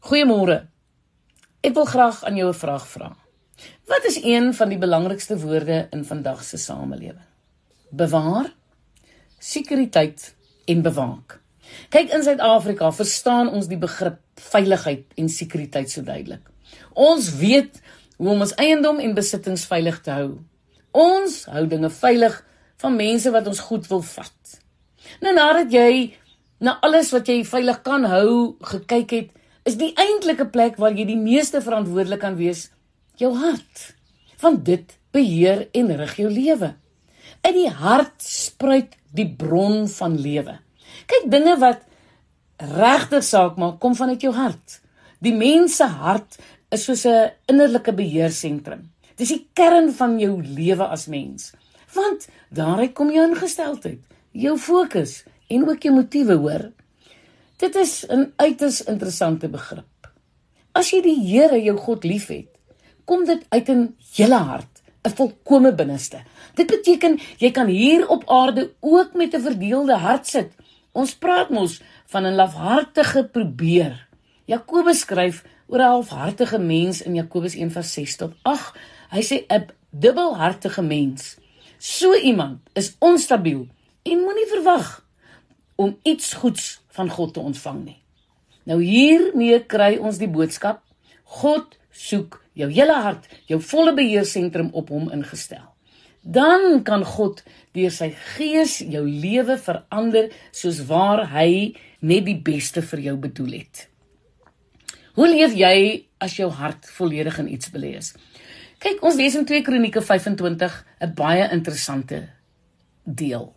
Goeiemôre. Ek wil graag aan jou 'n vraag vra. Wat is een van die belangrikste woorde in vandag se samelewing? Bewaar, sekuriteit en bewaak. Kyk in Suid-Afrika verstaan ons die begrip veiligheid en sekuriteit so duidelik. Ons weet hoe om ons eiendom en besittings veilig te hou. Ons hou dinge veilig van mense wat ons goed wil vat. Nou nadat jy na alles wat jy veilig kan hou gekyk het, is die eintlike plek waar jy die meeste verantwoordelik kan wees jou hart. Want dit beheer en rig jou lewe. Uit die hart spruit die bron van lewe. Kyk dinge wat regtig saak maak kom vanuit jou hart. Die mens se hart is soos 'n innerlike beheersentrum. Dis die kern van jou lewe as mens. Want daaruit kom jou ingesteldheid, jou fokus en ook jou motiewe, hoor. Dit is 'n uiters interessante begrip. As jy die Here jou God liefhet, kom dit uit 'n hele hart, 'n volkomme binneste. Dit beteken jy kan hier op aarde ook met 'n verdeelde hart sit. Ons praat mos van 'n lafhartige probeer. Jakobus skryf oor 'n halfhartige mens in Jakobus 1:6 tot 8. Hy sê 'n dubbelhartige mens. So iemand is onstabiel en moenie verwag om iets goeds van God te ontvang nie. Nou hiermee kry ons die boodskap: God soek jou hele hart, jou volle beheersentrum op hom ingestel. Dan kan God deur sy gees jou lewe verander soos waar hy net die beste vir jou bedoel het. Hoe leef jy as jou hart volledig in iets belê is? Kyk, ons lees in 2 Kronieke 25 'n baie interessante deel.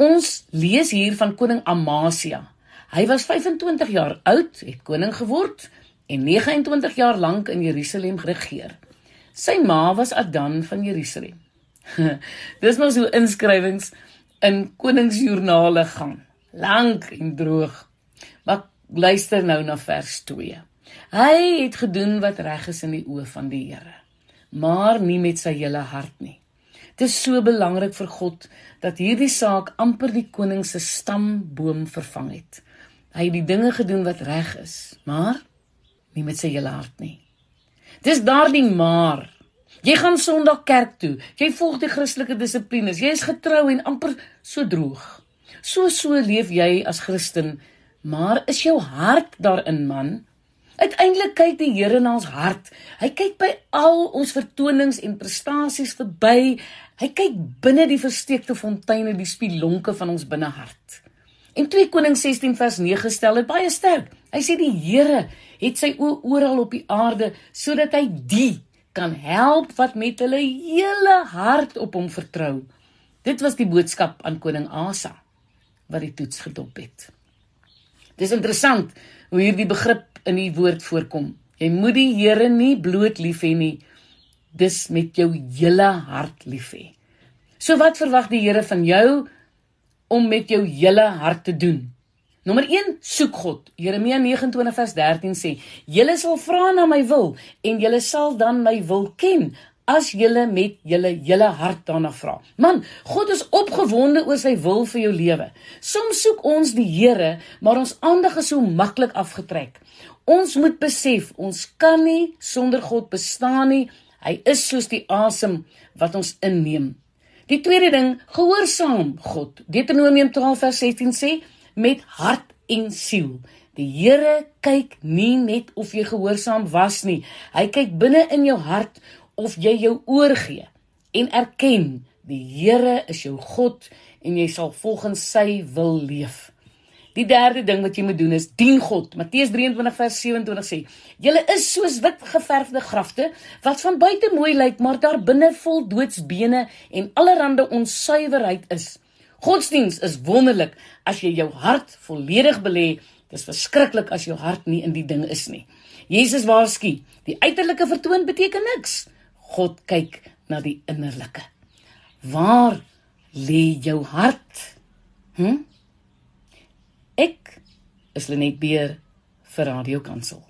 Ons lees hier van koning Amasia. Hy was 25 jaar oud, het koning geword en 29 jaar lank in Jerusalem geregeer. Sy ma was Adan van Jerusalem. Dis mos hoe inskrywings in koningsjoernale gaan. Lank en droog. Maar luister nou na vers 2. Hy het gedoen wat reg is in die oë van die Here, maar nie met sy hele hart nie. Dit is so belangrik vir God dat hierdie saak amper die koning se stamboom vervang het. Hy het die dinge gedoen wat reg is, maar nie met sy hele hart nie. Dis daardie maar. Jy gaan Sondag kerk toe. Jy volg die Christelike dissiplines. Jy is getrou en amper so droog. So so leef jy as Christen, maar is jou hart daarin, man? Uiteindelik kyk die Here na ons hart. Hy kyk by al ons vertonings en prestasies verby. Hy kyk binne die versteekte fonteine, die spilonke van ons binnehart. En 2 Konings 16 vers 9 stel dit baie sterk. Hy sê die Here het sy oë oral op die aarde sodat hy die kan help wat met hulle hele hart op hom vertrou. Dit was die boodskap aan koning Asa wat die toets gedop het. Dis interessant hoe hierdie begrip in die woord voorkom. Jy moet die Here nie bloot lief hê nie, dis met jou hele hart lief hê. So wat verwag die Here van jou om met jou hele hart te doen. Nommer 1, soek God. Jeremia 29 vers 13 sê: "Julle sal vra na my wil en julle sal dan my wil ken as julle met julle hele hart daarna vra." Man, God is opgewonde oor sy wil vir jou lewe. Soms soek ons die Here, maar ons aandag is so maklik afgetrek. Ons moet besef, ons kan nie sonder God bestaan nie. Hy is soos die asem wat ons inneem. Die tweede ding, gehoorsaam God. Deuteronomium 12 vers 16 sê met hart en siel. Die Here kyk nie net of jy gehoorsaam was nie. Hy kyk binne in jou hart of jy jou oorgee en erken die Here is jou God en jy sal volgens sy wil leef. Die derde ding wat jy moet doen is dien God. Matteus 23 vers 27 sê: "Julle is soos wit geverfde grafte wat van buite mooi lyk, maar daar binne vol doodsbene en allerlei onsuiverheid is." Godsdiens is wonderlik as jy jou hart volledig belê. Dis verskriklik as jou hart nie in die ding is nie. Jesus waarsku, die uiterlike vertoon beteken niks. God kyk na die innerlike. Waar lê jou hart? Hm? Ek is Lenet Beer vir Radio Kansel.